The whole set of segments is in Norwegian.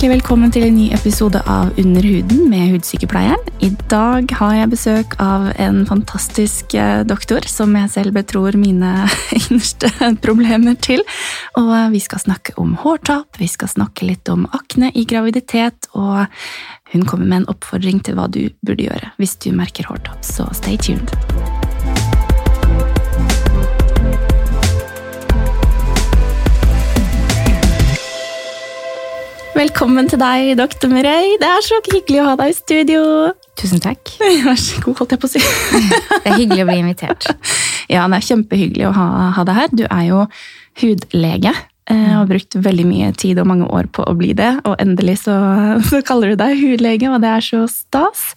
hjertelig velkommen til en ny episode av Under huden med Hudsykepleieren. I dag har jeg besøk av en fantastisk eh, doktor som jeg selv betror mine innerste problemer til. Og vi skal snakke om hårtap, vi skal snakke litt om akne i graviditet, og hun kommer med en oppfordring til hva du burde gjøre hvis du merker hårtap, så stay tuned. Velkommen til deg, doktor Mireille. Det er så hyggelig å ha deg i studio. Tusen takk. Vær så god, holdt jeg på å si. Det er hyggelig å bli invitert. Ja, det er kjempehyggelig å ha, ha deg her. Du er jo hudlege. Jeg har brukt veldig mye tid og mange år på å bli det, og endelig så, så kaller du deg hudlege, og det er så stas.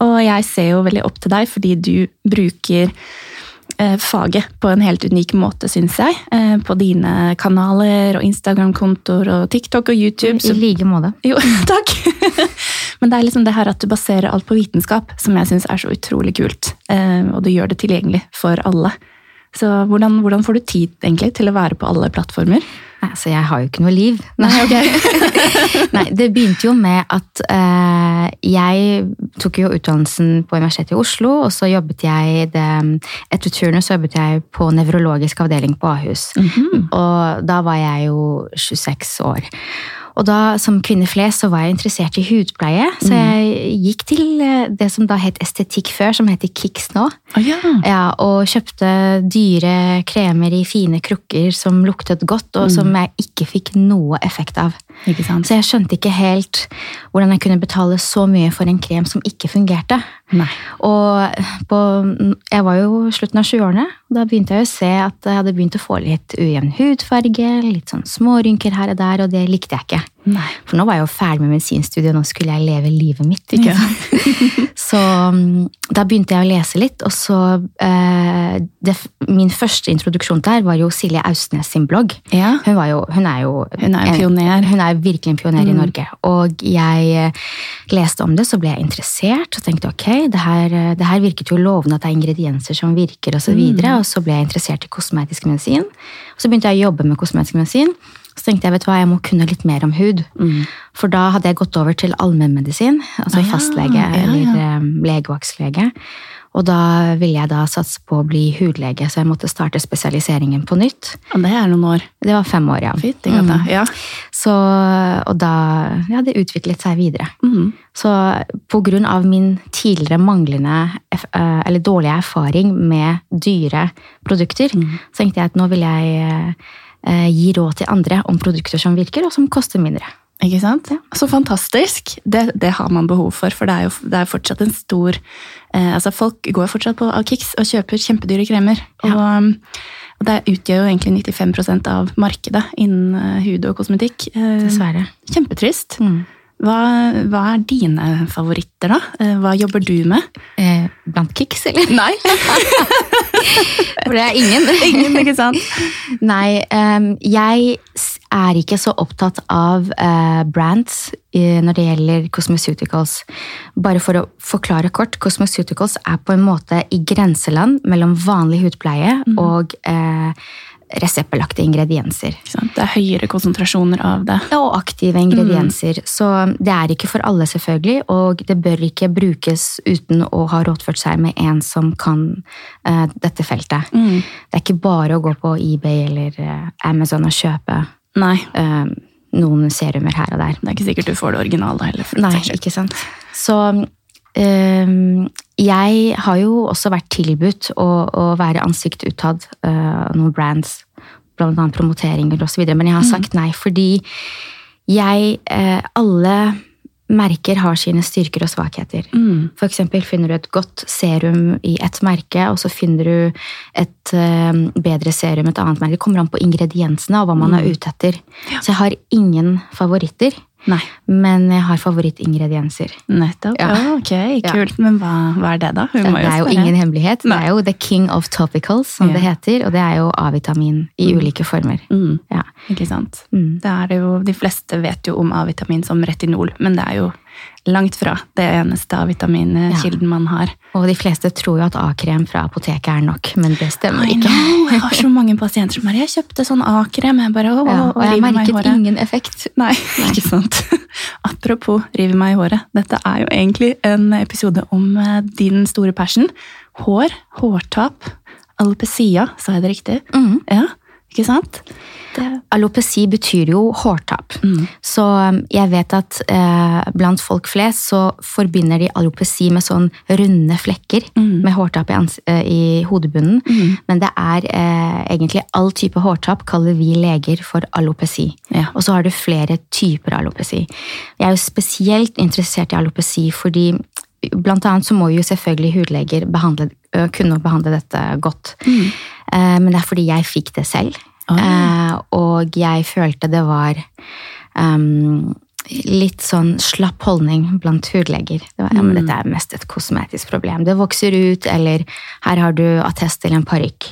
Og jeg ser jo veldig opp til deg fordi du bruker eh, faget på en helt unik måte, syns jeg. Eh, på dine kanaler og Instagram-kontoer og TikTok og YouTube. I like måte. Jo, takk! Men det er liksom det her at du baserer alt på vitenskap, som jeg syns er så utrolig kult. Eh, og du gjør det tilgjengelig for alle. Så hvordan, hvordan får du tid egentlig til å være på alle plattformer? Nei, altså, jeg har jo ikke noe liv. Nei, okay. Nei, det begynte jo med at eh, jeg tok jo utdannelsen på Universitetet i Oslo, og så jobbet jeg det, Etter turnus så jobbet jeg på nevrologisk avdeling på Ahus. Mhm. Og da var jeg jo 26 år. Og da, som kvinne flest, så var jeg interessert i hudpleie, så jeg gikk til eh, det som da het estetikk før, som heter Kicks nå. Oh, ja. Ja, og kjøpte dyre kremer i fine krukker som luktet godt, og som jeg ikke fikk noe effekt av. Så jeg skjønte ikke helt hvordan jeg kunne betale så mye for en krem som ikke fungerte. Nei. Og på, jeg var jo slutten av 20-årene, og da begynte jeg å se at jeg hadde begynt å få litt ujevn hudfarge, litt sånn smårynker her og der, og det likte jeg ikke. Nei. For nå var jeg jo ferdig med medisinstudiet, og nå skulle jeg leve livet mitt. ikke sant? så mm, da begynte jeg å lese litt, og så eh, det, Min første introduksjon der var jo Silje Austnes sin blogg. Ja. Hun, var jo, hun er jo Hun er en- pioner. Hun er virkelig en pioner i Mm. Norge. Og jeg eh, leste om det, så ble jeg interessert og tenkte ok, det her, eh, det her virket jo lovende at det er ingredienser som virker, og så Mm. videre. Og så ble jeg interessert i kosmetisk medisin. Og så begynte jeg å jobbe med kosmetisk medisin. Så tenkte jeg vet du hva, jeg må kunne litt mer om hud. Mm. For da hadde jeg gått over til allmennmedisin, altså Ah, ja, fastlege ja, eller ja. eh, legevaktslege. Og da ville jeg da satse på å bli hudlege, så jeg måtte starte spesialiseringen på nytt. Og det er noen år. Det var fem år, ja. Gata. Mm. Ja. Så, og da Ja, det utviklet seg videre. Mm. Så på grunn av min tidligere manglende eh, eller dårlige erfaring med dyre produkter, mm. så tenkte jeg at nå vil jeg eh, gi råd til andre om produkter som virker, og som koster mindre. Ikke sant? Så fantastisk. Det, det har man behov for, for det er jo det er fortsatt en stor eh, altså Folk går fortsatt på Kix og kjøper kjempedyre kremer. Og, um, og det utgjør jo egentlig 95% av markedet innen eh, hud og kosmetikk. Eh, Dessverre. Kjempetrist. Mm. Hva, hva er dine favoritter, da? Eh, Hva jobber du med? Eh, blant kicks, eller? Nei! For det er ingen. Ingen, ikke sant? Nei, um, jeg er ikke så opptatt av uh, brands uh, når det gjelder cosmeceuticals. Bare for å forklare kort, cosmeceuticals er på en måte i grenseland mellom vanlig hudpleie og eh, reseptbelagte ingredienser. Det er høyere konsentrasjoner av det. Og aktive ingredienser. Så det er ikke for alle, selvfølgelig, og det bør ikke brukes uten å ha rådført seg med en som kan uh, dette feltet. Mm. Det er ikke bare å gå på eBay eller eh, Amazon og kjøpe eh, noen serumer her og der. det er ikke sikkert du får det originale heller. Nei, ikke sant. Så jeg har jo også vært tilbudt å, å være ansikt utad uh, noen brands, annet promoteringer osv., men jeg har sagt nei fordi jeg uh, Alle merker har sine styrker og svakheter. Mm. For eksempel finner du et godt serum i ett merke, og så finner du et eh, bedre serum i et annet merke. Det kommer an på ingrediensene og hva man er ute etter. Ja. Så jeg har ingen favoritter, Nei. men jeg har favorittingredienser. Nettopp. Ja. Ja. ok, kult. Men hva, hva er det, da? Hun Det må er jo spørre. ingen hemmelighet. Det er jo the king of topicals, som Ja. det heter. Og det er jo A-vitamin i ulike former. Mm, Ja. ikke sant. Mm. Det er jo, de fleste vet jo om A-vitamin som retinol, men det er jo langt fra det eneste av vitaminkilden man har. Og de fleste tror jo at A-krem fra apoteket er nok, men det stemmer ikke. Jeg har så mange pasienter som bare 'Jeg kjøpte sånn A-krem'. Jeg bare, å, Ja, og jeg merket ingen effekt. Nei, ikke sant. Apropos rive meg i håret. Dette er jo egentlig en episode om eh, din store passion. Hår, hårtap, alopecia, sa jeg det riktig? Mm. Ja, ikke sant? Alopeci betyr jo hårtap. Mm. Så um, jeg vet at eh, blant folk flest så forbinder de alopeci med sånn runde flekker Mm. med hårtap i, eh, i hodebunnen. Mm. Men det er eh, egentlig all type hårtap kaller vi leger for alopeci. ja. Og så har du flere typer alopeci. Jeg er jo spesielt interessert i alopeci fordi blant annet så må jo selvfølgelig hudleger behandle, kunne behandle dette godt. Mm. Eh, Men det er fordi jeg fikk det selv. Eh, Og jeg følte det var um, litt sånn slapp holdning blant hudleger. Det var, ja, men Mm. dette er mest et kosmetisk problem. Det vokser ut, eller her har du attest til en parykk.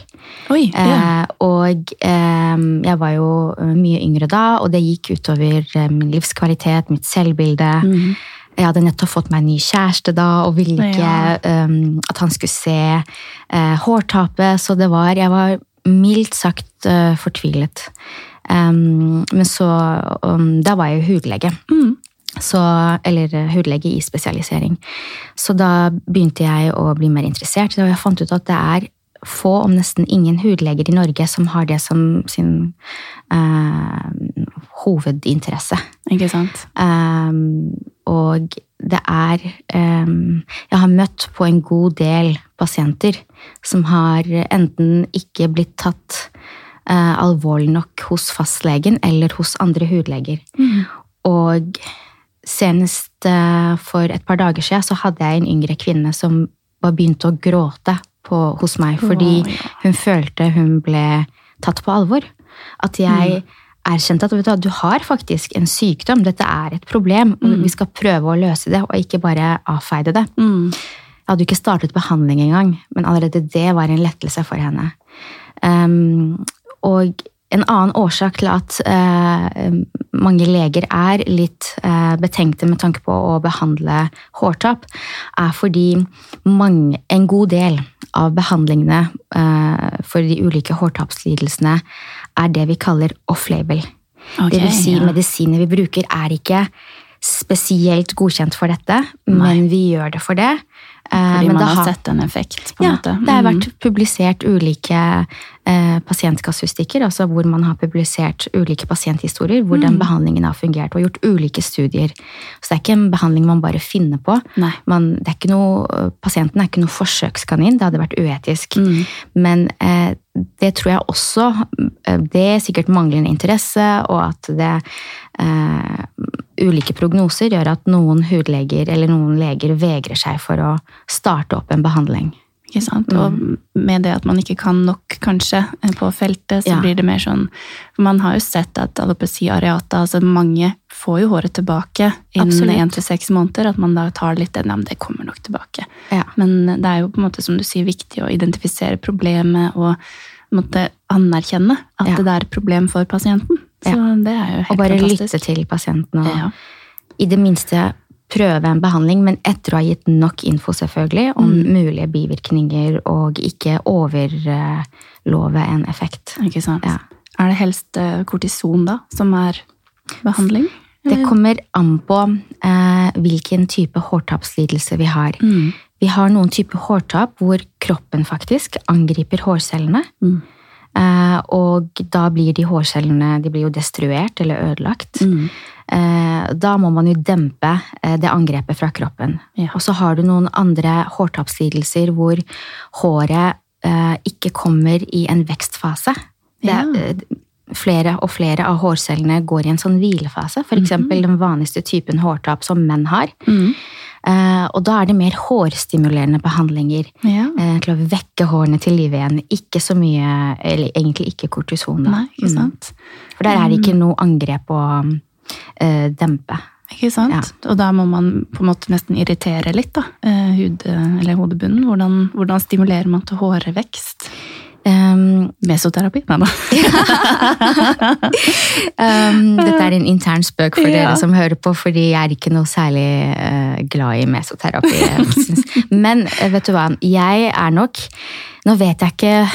Ja. Eh, og eh, jeg var jo mye yngre da, og det gikk utover eh, min livskvalitet, mitt selvbilde. Mhm. Jeg hadde nettopp fått meg en ny kjæreste da, og ville ikke Ja. eh, at han skulle se eh, hårtapet. Så det var Jeg var mildt sagt uh, fortvilet. Um, men så um, Da var jeg jo hudlege. Mm. Så, eller eh, hudlege i spesialisering. Så da begynte jeg å bli mer interessert, og jeg fant ut at det er få, om nesten ingen hudleger i Norge som har det som sin uh, hovedinteresse. Ikke sant? Um, og det er um, Jeg har møtt på en god del pasienter som har enten ikke blitt tatt eh, alvorlig nok hos fastlegen eller hos andre hudleger. Mm. Og senest eh, for et par dager siden så hadde jeg en yngre kvinne som var begynt å gråte på, hos meg fordi hun følte hun ble tatt på alvor. At jeg erkjente at du, du har faktisk en sykdom, dette er et problem, og vi skal prøve å løse det, og ikke bare avfeide det. Mm. Jeg hadde jo ikke startet behandling engang, men allerede det var en lettelse for henne. Um, og en annen årsak til at eh, mange leger er litt eh, betenkte med tanke på å behandle hårtap, er fordi mange, en god del av behandlingene eh, for de ulike hårtapslidelsene er det vi kaller off-label. Okay, det vil si ja. medisiner vi bruker er ikke spesielt godkjent for dette, Nei. men vi gjør det for det. Eh, Fordi men man har har- sett en effekt, på en ja, måte. det har Mm. vært publisert ulike eh, pasientkasustikker, altså hvor man har publisert ulike pasienthistorier, hvor Mm. den behandlingen har fungert, og gjort ulike studier. Så det er ikke en behandling man bare finner på. Man, det er noe, pasienten er ikke noe forsøkskanin, det hadde vært uetisk. Mm. Men eh, det tror jeg også eh, Det er sikkert manglende interesse, og at det eh, Ulike prognoser gjør at noen hudleger eller noen leger vegrer seg for å starte opp en behandling. Ikke sant? Mm. Og med det at man ikke kan nok, kanskje, eh, på feltet, så Ja. blir det mer sånn For man har jo sett at alopeci areata, altså mange får jo håret tilbake innen én til seks måneder. At man da tar litt den, ja, men det kommer nok tilbake. Ja. Men det er jo på en måte, som du sier, viktig å identifisere problemet og måtte anerkjenne at Ja. det er et problem for pasienten. Så det er jo helt fantastisk. Og bare fantastisk. lytte til pasienten og i det minste prøve en behandling, men etter å ha gitt nok info selvfølgelig om Mm. mulige bivirkninger, og ikke overlove en effekt. Ikke sant? Ja. Er det helst eh, kortison da, som er behandling? Det kommer an på eh, hvilken type hårtapslidelse vi har. Mm. Vi har noen typer hårtap hvor kroppen faktisk angriper hårcellene. Mm. Eh, og da blir de hårcellene de blir jo destruert eller ødelagt. Mm. Eh, da må man jo dempe eh, det angrepet fra kroppen. Ja. Og så har du noen andre hårtapslidelser hvor håret eh, ikke kommer i en vekstfase. Det Ja. eh, flere og flere av hårcellene går i en sånn hvilefase. For eksempel den vanligste typen hårtap som menn har. Mm. Eh, og da er det mer hårstimulerende behandlinger. Ja. eh, til å vekke hårene til live igjen. Ikke så mye, eller egentlig ikke kortison. Da. Nei, ikke Mm. For der er det ikke noe angrep å uh, dempe. Ikke sant? Ja. Og da må man på en måte nesten irritere litt, da. Hud, eller hodebunnen. Hvordan, hvordan stimulerer man til hårvekst? Um, Mesoterapi? Nei da. um, dette er en intern spøk for Ja. dere som hører på, fordi jeg er ikke noe særlig uh, glad i mesoterapi. Men eh, vet du hva, jeg er nok Nå vet jeg ikke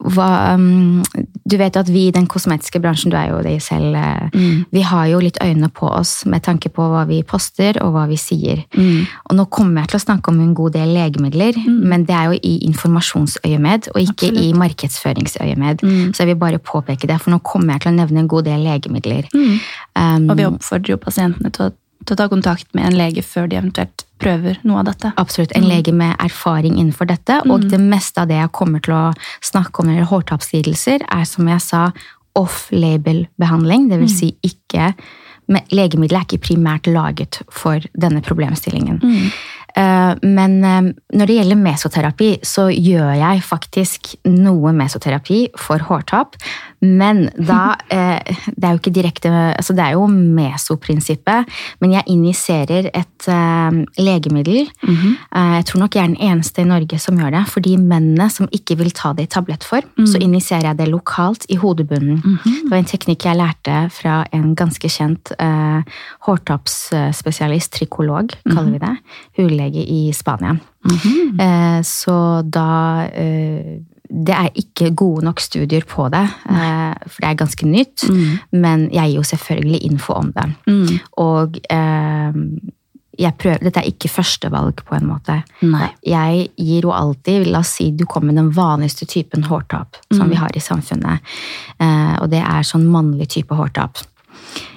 hva um, Du vet jo at vi i den kosmetiske bransjen, du er jo det selv, eh, Mm. vi har jo litt øynene på oss med tanke på hva vi poster og hva vi sier. Mm. Og nå kommer jeg til å snakke om en god del legemidler, men det er jo i informasjonsøyemed og ikke i markedsføringsøyemed. Mm. Så jeg vil bare påpeke det, for nå kommer jeg til å nevne en god del legemidler. Mm. Um, Og vi oppfordrer jo pasientene til å, til å ta kontakt med en lege før de eventuelt prøver noe av dette. Absolutt. En lege med erfaring innenfor dette. Og det meste av det jeg kommer til å snakke om når hårtapslidelser, er som jeg sa, off-label-behandling. Det vil si ikke Legemiddelet er ikke primært laget for denne problemstillingen. Eh, Men eh, når det gjelder mesoterapi, så gjør jeg faktisk noe mesoterapi for hårtap. Men da eh, Det er jo ikke direkte altså Det er jo mesoprinsippet, men jeg injiserer et eh, legemiddel. Eh, Jeg tror nok jeg er den eneste i Norge som gjør det. For de mennene som ikke vil ta det i tablettform, så injiserer jeg det lokalt i hodebunnen. Det var en teknikk jeg lærte fra en ganske kjent eh, hårtoppsspesialist, trikolog, kaller vi det. Hudlege i Spania. Eh, så da eh, Det er ikke gode nok studier på det, Nei. for det er ganske nytt. Men jeg gir jo selvfølgelig info om det. Mm. Og eh, jeg prøver, dette er ikke førstevalg, på en måte. Nei. Jeg gir jo alltid La oss si du kommer med den vanligste typen hårtap som vi har i samfunnet. Eh, og det er sånn mannlig type hårtap.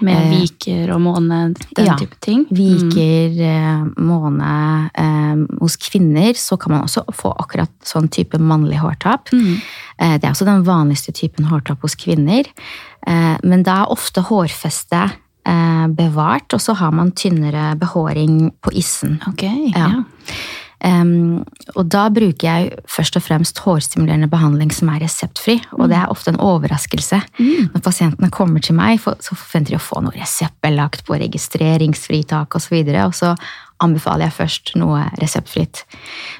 Med Eh, viker og måne, den ja. type ting. Viker, eh, måne eh, Hos kvinner så kan man også få akkurat sånn type mannlig hårtap. Mm. Eh, det er også den vanligste typen hårtap hos kvinner. Eh, men da er ofte hårfestet bevart, og så har man tynnere behåring på issen. Ok, Ja. ja. Um, og da bruker jeg først og fremst hårstimulerende behandling som er reseptfri. Og det er ofte en overraskelse. Når pasientene kommer til meg, så forventer de å få noe reseptbelagt på registreringsfritak osv. Og, så og så anbefaler jeg først noe reseptfritt.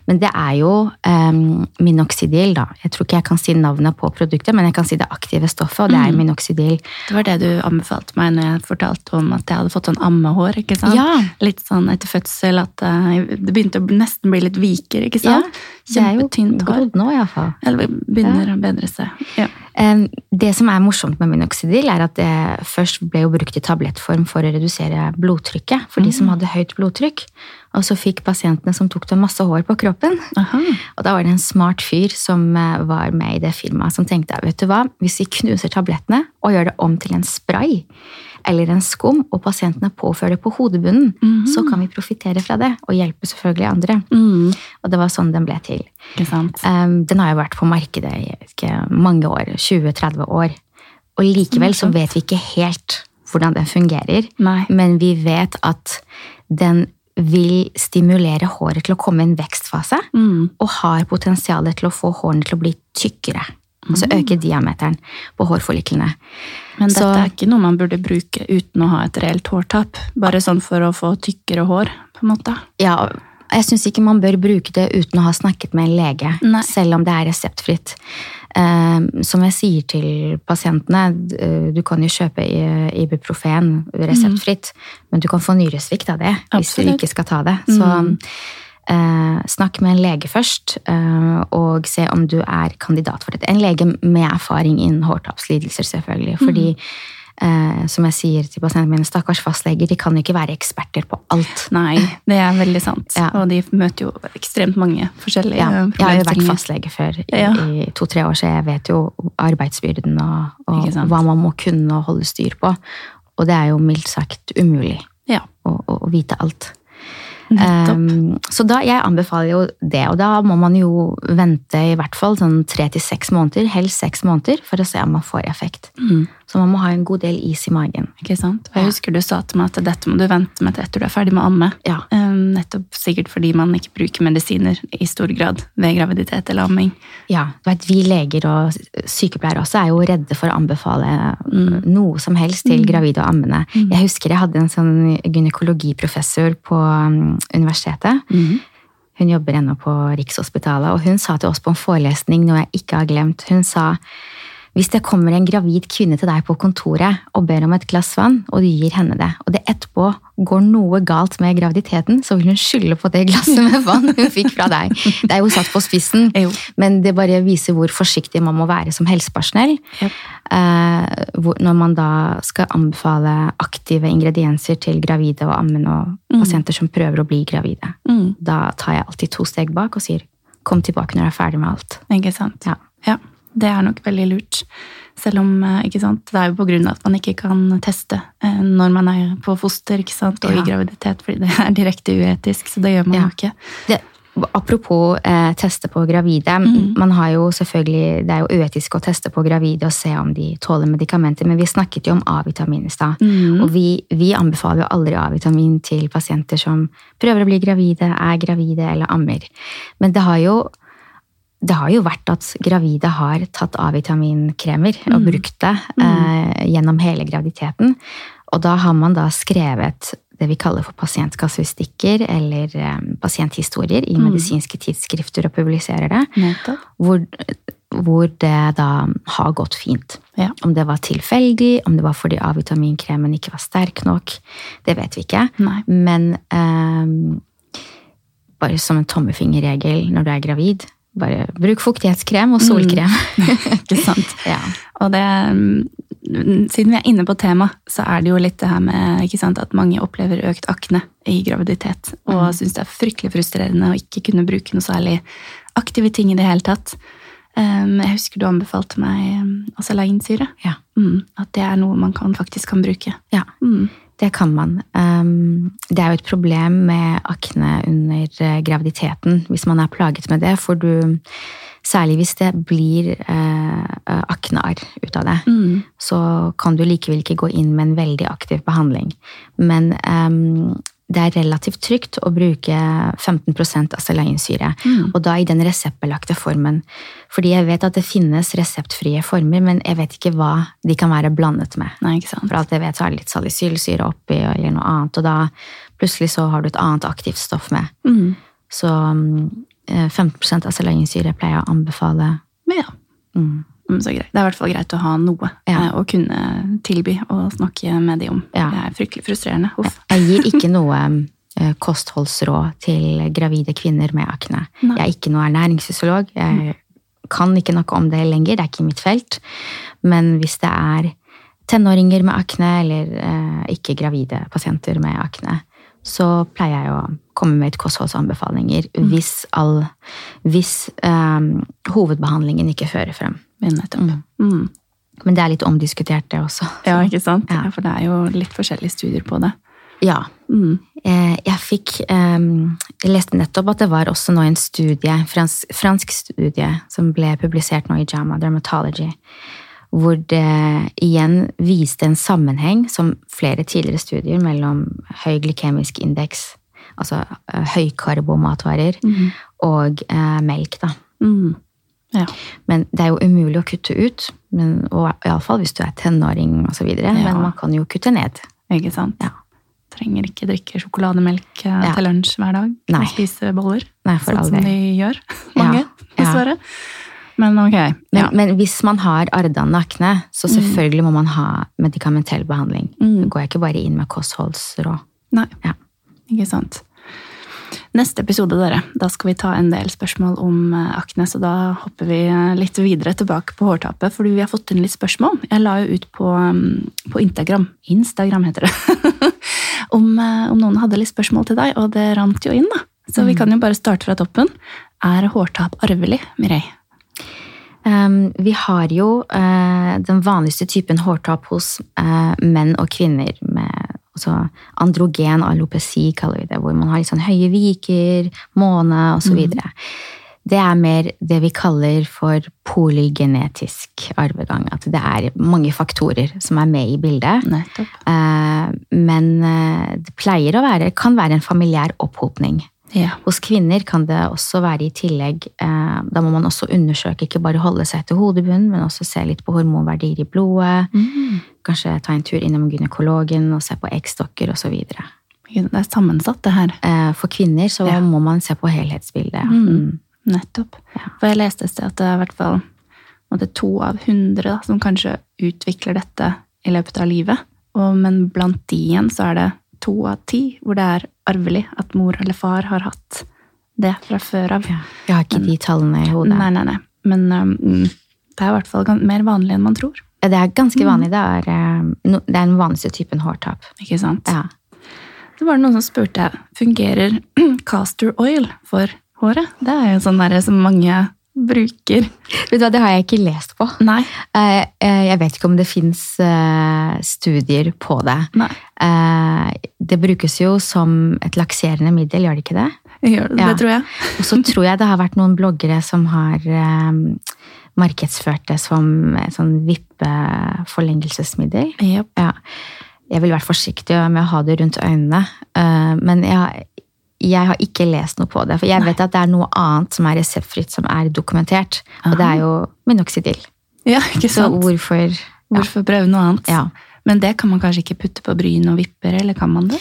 Men det er jo um, minoxidil, da. Jeg tror ikke jeg kan si navnet på produktet, men jeg kan si det aktive stoffet, og det er minoxidil. Det var det du anbefalte meg når jeg fortalte om at jeg hadde fått sånn ammehår. ikke sant? Ja. Litt sånn etter fødsel at eh, det begynte å nesten bli litt viker. ikke sant? det er jo hår. grodd nå, iallfall. Eller begynner å bedre seg. Ja. Det som er morsomt med minoxidil, er at det først ble jo brukt i tablettform for å redusere blodtrykket for de som hadde høyt blodtrykk. Og så fikk pasientene som tok det masse hår på kroppen. Aha. Og da var det en smart fyr som eh, var med i det firmaet, som tenkte vet du hva, hvis vi knuser tablettene og gjør det om til en spray eller en skum, og pasientene påfører det på hodebunnen, så kan vi profitere fra det og hjelpe selvfølgelig andre. Mm. Og det var sånn den ble til. Um, den har jo vært på markedet i ikke, mange år, 20-30 år. Og likevel så vet vi ikke helt hvordan den fungerer. Nei. Men vi vet at den vil stimulere håret til å komme i en vekstfase, Mm. og har potensial til å få hårene til å bli tykkere. Altså øke diameteren på hårfolliklene. Men dette Så- er ikke noe man burde bruke uten å ha et reelt hårtap. Bare sånn for å få tykkere hår, på en måte. Ja, jeg syns ikke man bør bruke det uten å ha snakket med en lege, Nei. selv om det er reseptfritt. Um, som jeg sier til pasientene, du kan jo kjøpe ibuprofen reseptfritt, men du kan få nyresvikt av det hvis du ikke skal ta det. Så eh, snakk med en lege først, eh, og se om du er kandidat for dette. En lege med erfaring innen hårtapslidelser, selvfølgelig. Fordi eh, som jeg sier til pasientene mine, stakkars fastleger, de kan jo ikke være eksperter på alt. Nei, det er veldig sant. Ja. Og de møter jo ekstremt mange forskjellige Ja, jeg har jo vært fastlege før i, Ja. i to-tre år, så jeg vet jo arbeidsbyrden og, og hva man må kunne og holde styr på. Og det er jo mildt sagt umulig Ja, å, å, å vite alt. Um, så da, jeg anbefaler jo det, og da må man jo vente i hvert fall sånn tre til seks måneder, helst seks måneder, for å se om man får effekt. Mm. Så man må ha en god del is i magen. Ikke sant? Og jeg husker du sa til meg at dette må du vente med til etter du er ferdig med å amme. Ja. Eh, Nettopp sikkert fordi man ikke bruker medisiner i stor grad ved graviditet eller amming. Ja, du vet, Vi leger og sykepleiere også er jo redde for å anbefale Mm. noe som helst til gravide og ammende. Jeg husker jeg hadde en sånn gynekologiprofessor på universitetet. universitetet. Hun jobber ennå på Rikshospitalet, og hun sa til oss på en forelesning, noe jeg ikke har glemt, hun sa hvis det kommer en gravid kvinne til deg på kontoret og ber om et glass vann, og du gir henne det, og det etterpå går noe galt med graviditeten, så vil hun skylde på det glasset med vann hun fikk fra deg. Det er jo satt på spissen, men det bare viser hvor forsiktig man må være som helsepersonell. Eh, når man da skal anbefale aktive ingredienser til gravide og ammende og pasienter som prøver å bli gravide. Mm. Da tar jeg alltid to steg bak og sier kom tilbake når du er ferdig med alt. Ikke sant? Ja. ja. Det er nok veldig lurt. Selv om eh, ikke sant? det er jo på grunn av at man ikke kan teste eh, når man er på foster ikke sant? og Ja. i graviditet, fordi det er direkte uetisk. Så det gjør man Ja. jo ikke. Det, apropos eh, teste på gravide. Man har jo selvfølgelig, Det er jo uetisk å teste på gravide og se om de tåler medikamenter, men vi snakket jo om A-vitamin i stad. Og vi, vi anbefaler jo aldri A-vitamin til pasienter som prøver å bli gravide, er gravide eller ammer. Men det har jo det har jo vært at gravide har tatt A-vitaminkremer og brukt det eh, gjennom hele graviditeten. Og da har man da skrevet det vi kaller for pasientkasuistikker eller eh, pasienthistorier i medisinske tidsskrifter og publiserer det, hvor, hvor det da har gått fint. Ja. Om det var tilfeldig, om det var fordi A-vitaminkremen ikke var sterk nok, det vet vi ikke. Nei. Men eh, bare som en tommefingerregel når du er gravid, bare bruk fuktighetskrem og solkrem. Ikke sant? ja. Og det, mm, siden vi er inne på tema, så er det jo litt det her med ikke sant, at mange opplever økt akne i graviditet. Og Mm. syns det er fryktelig frustrerende å ikke kunne bruke noe særlig aktive ting i det hele tatt. Jeg husker du anbefalte meg um, acelainsyre. Ja. Mm, at det er noe man kan, faktisk kan bruke. ja. Mm. Det kan man. Um, det er jo et problem med akne under eh, graviditeten hvis man er plaget med det, for du Særlig hvis det blir eh, aknearr ut av det, Mm. så kan du likevel ikke gå inn med en veldig aktiv behandling. Men um, det er relativt trygt å bruke 15% Mm. og da i den reseptbelagte formen. Fordi jeg vet at det finnes reseptfrie former, men jeg vet ikke hva de kan være blandet med. Nei. For alt jeg vet, så er det litt salicylsyre oppi, eller noe annet, og da plutselig så har du et annet aktivt stoff med. Mm. Så mm, eh, 15 acelainsyre pleier jeg å anbefale. Men ja. Mm. Mm, Så greit. Det er i hvert fall greit å ha noe Ja. eh, å kunne tilby og snakke med de om. Ja. Det er fryktelig frustrerende. Uff. Jeg gir ikke noe eh, kostholdsråd til gravide kvinner med akne. Nei. Jeg er ikke noe ernæringsfysiolog. Jeg kan ikke noe om det lenger, det er ikke mitt felt. Men hvis det er tenåringer med akne, eller eh, ikke gravide pasienter med akne, så pleier jeg å komme med et kostholdsanbefalinger hvis, all, hvis um, hovedbehandlingen ikke fører frem. Men. Mm. Men det er litt omdiskutert, det også. Ja, ikke sant? Ja. Ja. For det er jo litt forskjellige studier på det. Ja, Mm. Eh, Jeg fikk ehm, Jeg leste nettopp at det var også nå en studie, fransk, fransk studie, som ble publisert nå i JAMA Dermatology, hvor det igjen viste en sammenheng, som flere tidligere studier, mellom høy glykemisk indeks, altså høykarbomatvarer, mm. og eh, melk, da. Mm. Ja. Men det er jo umulig å kutte ut, men, og iallfall hvis du er tenåring osv., Ja. men man kan jo kutte ned. Ikke sant? Ja. Trenger ikke drikke sjokolademelk eh, Ja. til lunsj hver dag. Nei. Og spise boller. Nei, for sånn som de gjør, mange, Ja. Men ok. Men, Ja. men hvis man har arrdannende akne, så selvfølgelig må man ha medikamentell behandling. Mm. Går jeg ikke bare inn med kostholdsråd. Nei, Ja. ikke sant. Neste episode, dere, da skal vi ta en del spørsmål om eh, akne, så da hopper vi eh, litt videre tilbake på hårtapet, fordi vi har fått inn litt spørsmål. Jeg la jo ut på, mm, på Instagram, Instagram heter det, om, eh, om noen hadde litt spørsmål til deg, og det rant jo inn da. Så vi kan jo bare starte fra toppen. Er hårtap arvelig, Mireille? Um, vi har jo eh, den vanligste typen hårtap hos eh, menn og kvinner med altså, androgen alopeci, kaller vi det, hvor man har litt sånn høye viker, måne osv. videre. Det er mer det vi kaller for polygenetisk arvegang. At det er mange faktorer som er med i bildet. Nettopp. Eh, Men det pleier å være, kan være en familiær opphopning. Ja. Hos kvinner kan det også være i tillegg eh, Da må man også undersøke, ikke bare holde seg til hodebunnen, men også se litt på hormonverdier i blodet. Mm. Kanskje ta en tur innom gynekologen og se på eggstokker osv. Det er sammensatt, det her. Eh, For kvinner så Ja. må man se på helhetsbildet. Mm. Mm. Nettopp. For jeg leste et sted at det er i hvert fall to av hundre som kanskje utvikler dette i løpet av livet. Og, men blant de igjen så er det to av ti hvor det er arvelig at mor eller far har hatt det fra før av. Ja. Jeg har ikke de tallene i hodet. Nei, nei, nei. Men um, det er i hvert fall mer vanlig enn man tror. Ja, Det er Mm. ganske vanlig. Det er, eh, no, det er den vanligste typen hårtap. Ikke sant? Ja. Så var det noen som spurte fungerer castor oil for håret. Det er jo sånn der som mange bruker. Vet du hva, Det har jeg ikke lest på. Nei. Eh, eh, Jeg vet ikke om det fins studier på det. Nei. Det brukes jo som et lakserende middel, gjør det ikke det? Gjør det, Ja. det tror jeg. Og så tror jeg det har vært noen bloggere som har eh, markedsført det som et sånn vippeforlengelsesmiddel. Yep. Ja. Jeg vil være forsiktig med å ha det rundt øynene, uh, men jeg, jeg har ikke lest noe på det. For jeg vet at det er noe annet som er reseptfritt, som er dokumentert. Og det er jo minoxidil. Ja, ikke Så sant? ja. Hvorfor prøve noe annet? Ja. Men det kan man kanskje ikke putte på bryn og vipper, eller kan man det?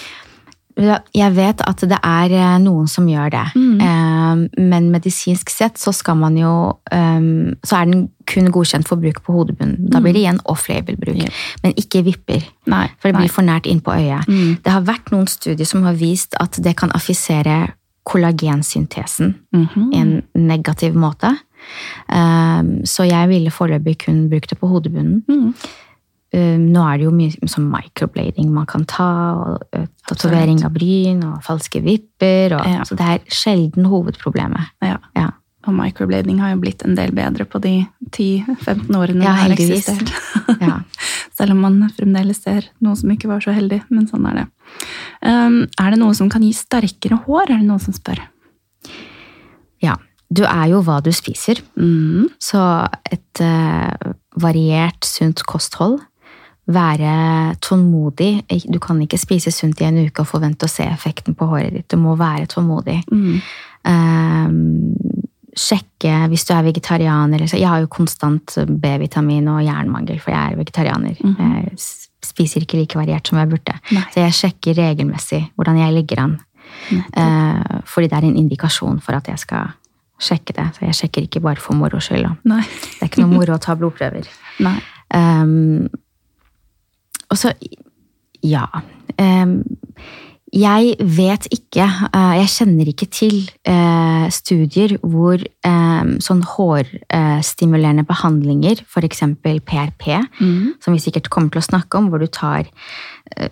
Jeg vet at det er eh, noen som gjør det. Mm. Eh, Men medisinsk sett så skal man jo eh, Så er den kun godkjent for bruk på hodebunnen. Da blir det igjen off-label-bruk. Ja. Men ikke vipper. Nei. For det nei. blir for nært inn på øyet. Mm. Det har vært noen studier som har vist at det kan affisere kollagensyntesen Mhm. i en negativ måte. Så jeg ville foreløpig kun brukt det på hodebunnen. Um, nå er det jo mye som microblading man kan ta, og uh, tatovering av bryn og falske vipper. Og, Ja. Så det er sjelden hovedproblemet. Ja. Ja. Og microblading har jo blitt en del bedre på de 10-15 årene Ja, det har eksistert. Ja. Selv om man fremdeles ser noe som ikke var så heldig, men sånn er det. Um, er det noe som kan gi sterkere hår, er det noen som spør? ja. Du er jo hva du spiser. Mm. Så et uh, variert, sunt kosthold. Være tålmodig. Du kan ikke spise sunt i en uke og forvente å se effekten på håret ditt. Du må være tålmodig. Mm. Eh, sjekke hvis du er vegetarianer. Jeg har jo konstant B-vitamin og jernmangel, for jeg er vegetarianer. Jeg spiser ikke like variert som jeg burde. Nei. Så jeg sjekker regelmessig hvordan jeg ligger an. Eh, fordi det er en indikasjon for at jeg skal sjekke det. Så jeg sjekker ikke bare for moro skyld. Det er ikke noe moro å ta blodprøver. Nei. Um, og så Ja. Um, jeg vet ikke, eh, jeg kjenner ikke til eh, studier hvor eh, sånn hårstimulerende behandlinger, f.eks. PRP, Mm. som vi sikkert kommer til å snakke om, hvor du tar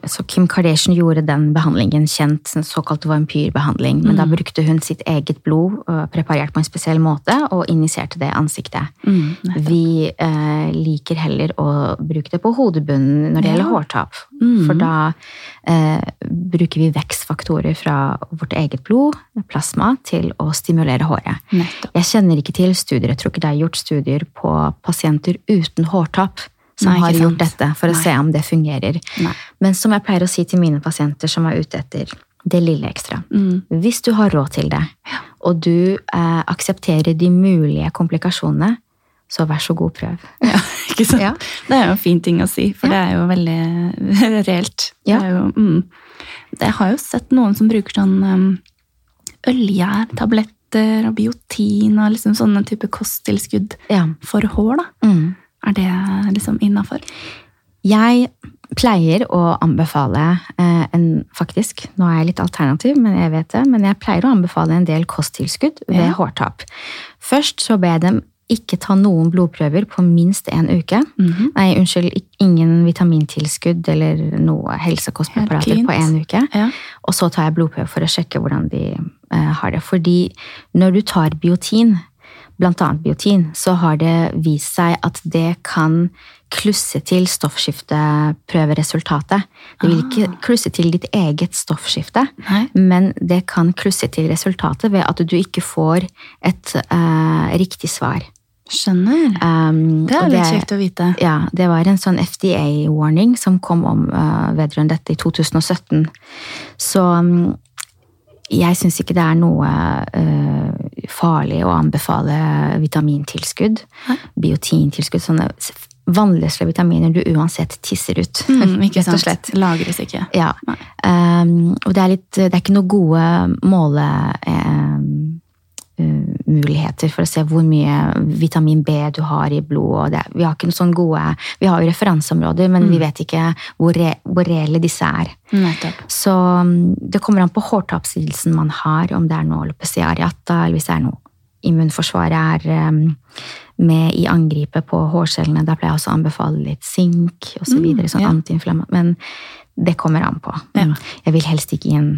Så Kim Kardashian gjorde den behandlingen kjent, en såkalt vampyrbehandling. Men da brukte hun sitt eget blod preparert på en spesiell måte og injiserte det i ansiktet. Mm. Vi eh, liker heller å bruke det på hodebunnen når det Ja. gjelder hårtap. Mm. For da eh, bruker vi vekstfaktorer fra vårt eget blod, plasma, til å stimulere håret. Nettopp. Jeg kjenner ikke til studier, jeg tror ikke det er gjort studier på pasienter uten hårtap som Nei, har sant. gjort dette, for å se om det fungerer. Nei. Men som jeg pleier å si til mine pasienter som er ute etter det lille ekstra. Mm. Hvis du har råd til det, og du eh, aksepterer de mulige komplikasjonene, så vær så god, prøv. Ja, ikke sant? Ja. Det er jo en fin ting å si, for det er jo veldig reelt. Ja. Jo, mm. Jeg har jo sett noen som bruker sånn um, ølgjærtabletter og biotin og liksom sånne type kosttilskudd Ja. for hår. da. Mm. Er det liksom innafor? Jeg pleier å anbefale eh, en Faktisk, nå er jeg litt alternativ, men jeg vet det, men jeg pleier å anbefale en del kosttilskudd ved Ja. hårtap. Først så ber jeg dem ikke ta noen blodprøver på minst en uke. Mhm. Nei, unnskyld, ingen vitamintilskudd eller noe helsekostpreparater på en uke. Ja. Og så tar jeg blodprøve for å sjekke hvordan de eh, har det. Fordi når du tar biotin, blant annet biotin, så har det vist seg at det kan klusse til stoffskifteprøveresultatet. Det vil ikke klusse til ditt eget stoffskifte, Nei. men det kan klusse til resultatet ved at du ikke får et eh, riktig svar. Skjønner. Um, Det er litt kjekt å vite. ja, det var en sånn FDA-warning som kom om uh, vedrørende dette i 2017. Så um, jeg syns ikke det er noe uh, farlig å anbefale vitamintilskudd, Hæ? biotintilskudd, sånne s- vannløse vitaminer du uansett tisser ut. Mm, ikke sant? slett. Lagres ikke. Ja. Um, og det er, litt, det er ikke noen gode målemuligheter for å se hvor mye vitamin B du har i blodet. Vi har ikke sånn gode, vi har jo referanseområder, men vi vet ikke hvor, re, hvor reelle disse er. Nettopp. Så um, det kommer an på hårtapslidelsen man har, om det er noe alopecia areata, eller hvis det er noe immunforsvaret er um, med i angripet på hårcellene. Da pleier jeg også å anbefale litt sink osv. Så videre, sånn ja. antiinflamma- Men det kommer an på. Ja. Jeg vil helst ikke gi en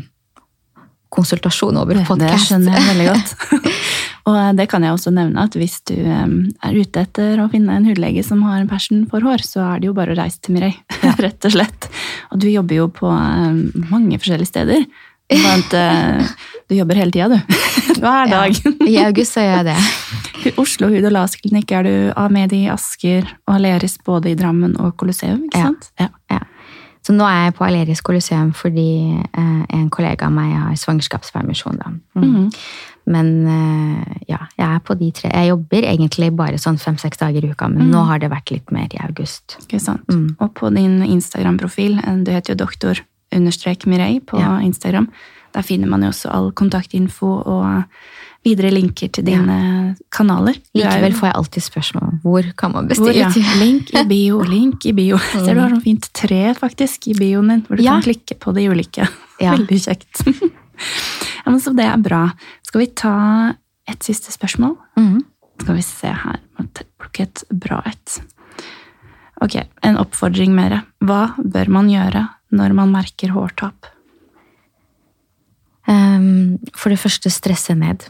konsultasjon over Det skjønner jeg veldig godt. og det kan jeg også nevne at hvis du er ute etter å finne en hudlege som har en passion for hår, så er det jo bare å reise til Mireille, rett og slett. Og du jobber jo på mange forskjellige steder. Blant, eh, du jobber hele tida, du. Hver dag. I august så gjør jeg det. Oslo hud- og laserklinikk er du med i Asker og Aleris både i Drammen og Colosseum, ikke sant? Ja. Ja. Så nå er jeg på Aleris Colosseum fordi eh, en kollega av meg har svangerskapspermisjon. Da. Mm. Mm. Men eh, ja, jeg er på de tre. Jeg jobber egentlig bare sånn fem-seks dager i uka, men nå har det vært litt mer i august. Ikke sant? Mm. Og på din Instagram-profil, eh, du heter jo doktor understrek Mireille på Ja. Instagram, der finner man jo også all kontaktinfo og videre linker til dine kanaler. Du er Likevel får jeg alltid spørsmål om hvor kan man hvor, ja. Link i bio, link i bio. Ser du har sånn fint tre faktisk i bioen din, hvor du Ja. kan klikke på de ulike. Ja. Veldig kjekt. ja, men så det er bra. Skal vi ta et siste spørsmål? Mm. Skal vi se her. Må Plukke et bra et. Ok, en oppfordring mer. Hva bør man gjøre når man merker hårtap? Um, for det første stresse ned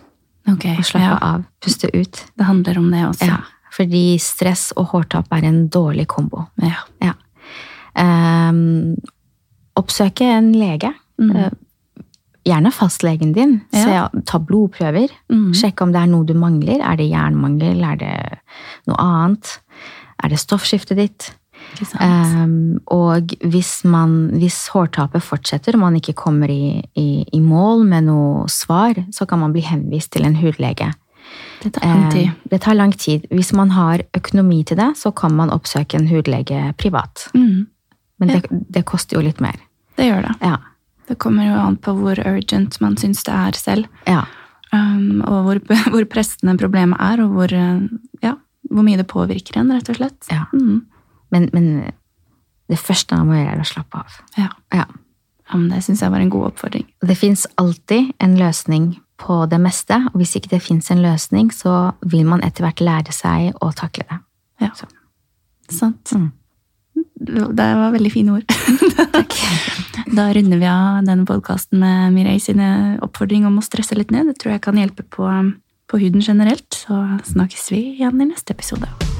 Ok, og slappe ja, av. Puste ut. Det handler om det også. Ja, fordi stress og hårtap er en dårlig kombo. Ja. Ja. Um, oppsøke en lege. Mm. Eh, Gjerne fastlegen din. Ja. Se, ta blodprøver. Mm. Sjekk om det er noe du mangler. Er det jernmangel? Er det noe annet? Er det stoffskiftet ditt? Ehm, og hvis, man, hvis hårtapet fortsetter, og man ikke kommer i, i, i mål med noe svar, så kan man bli henvist til en hudlege. det tar lang tid. Um, det tar lang tid. Hvis man har økonomi til det, så kan man oppsøke en hudlege privat. Mm. Men det, det koster jo litt mer. Det gjør det. Ja. Det kommer jo an på hvor urgent man syns det er selv. ja. Um, og hvor, hvor pressende problemet er, og hvor, uh, ja, hvor mye det påvirker en, rett og slett. Ja. Mm. Men, men det første man må gjøre, er å slappe av. Ja. Ja. det syns jeg var en god oppfordring. Det fins alltid en løsning på det meste, og hvis ikke det fins en løsning, så vil man etter hvert lære seg å takle det. Ja. Så. Sant. Mm. Det var veldig fine ord. Takk. Da runder vi av denne podkasten med Mireille sine oppfordring om å stresse litt ned. Det tror jeg kan hjelpe på, på huden generelt. Så snakkes vi igjen i neste episode.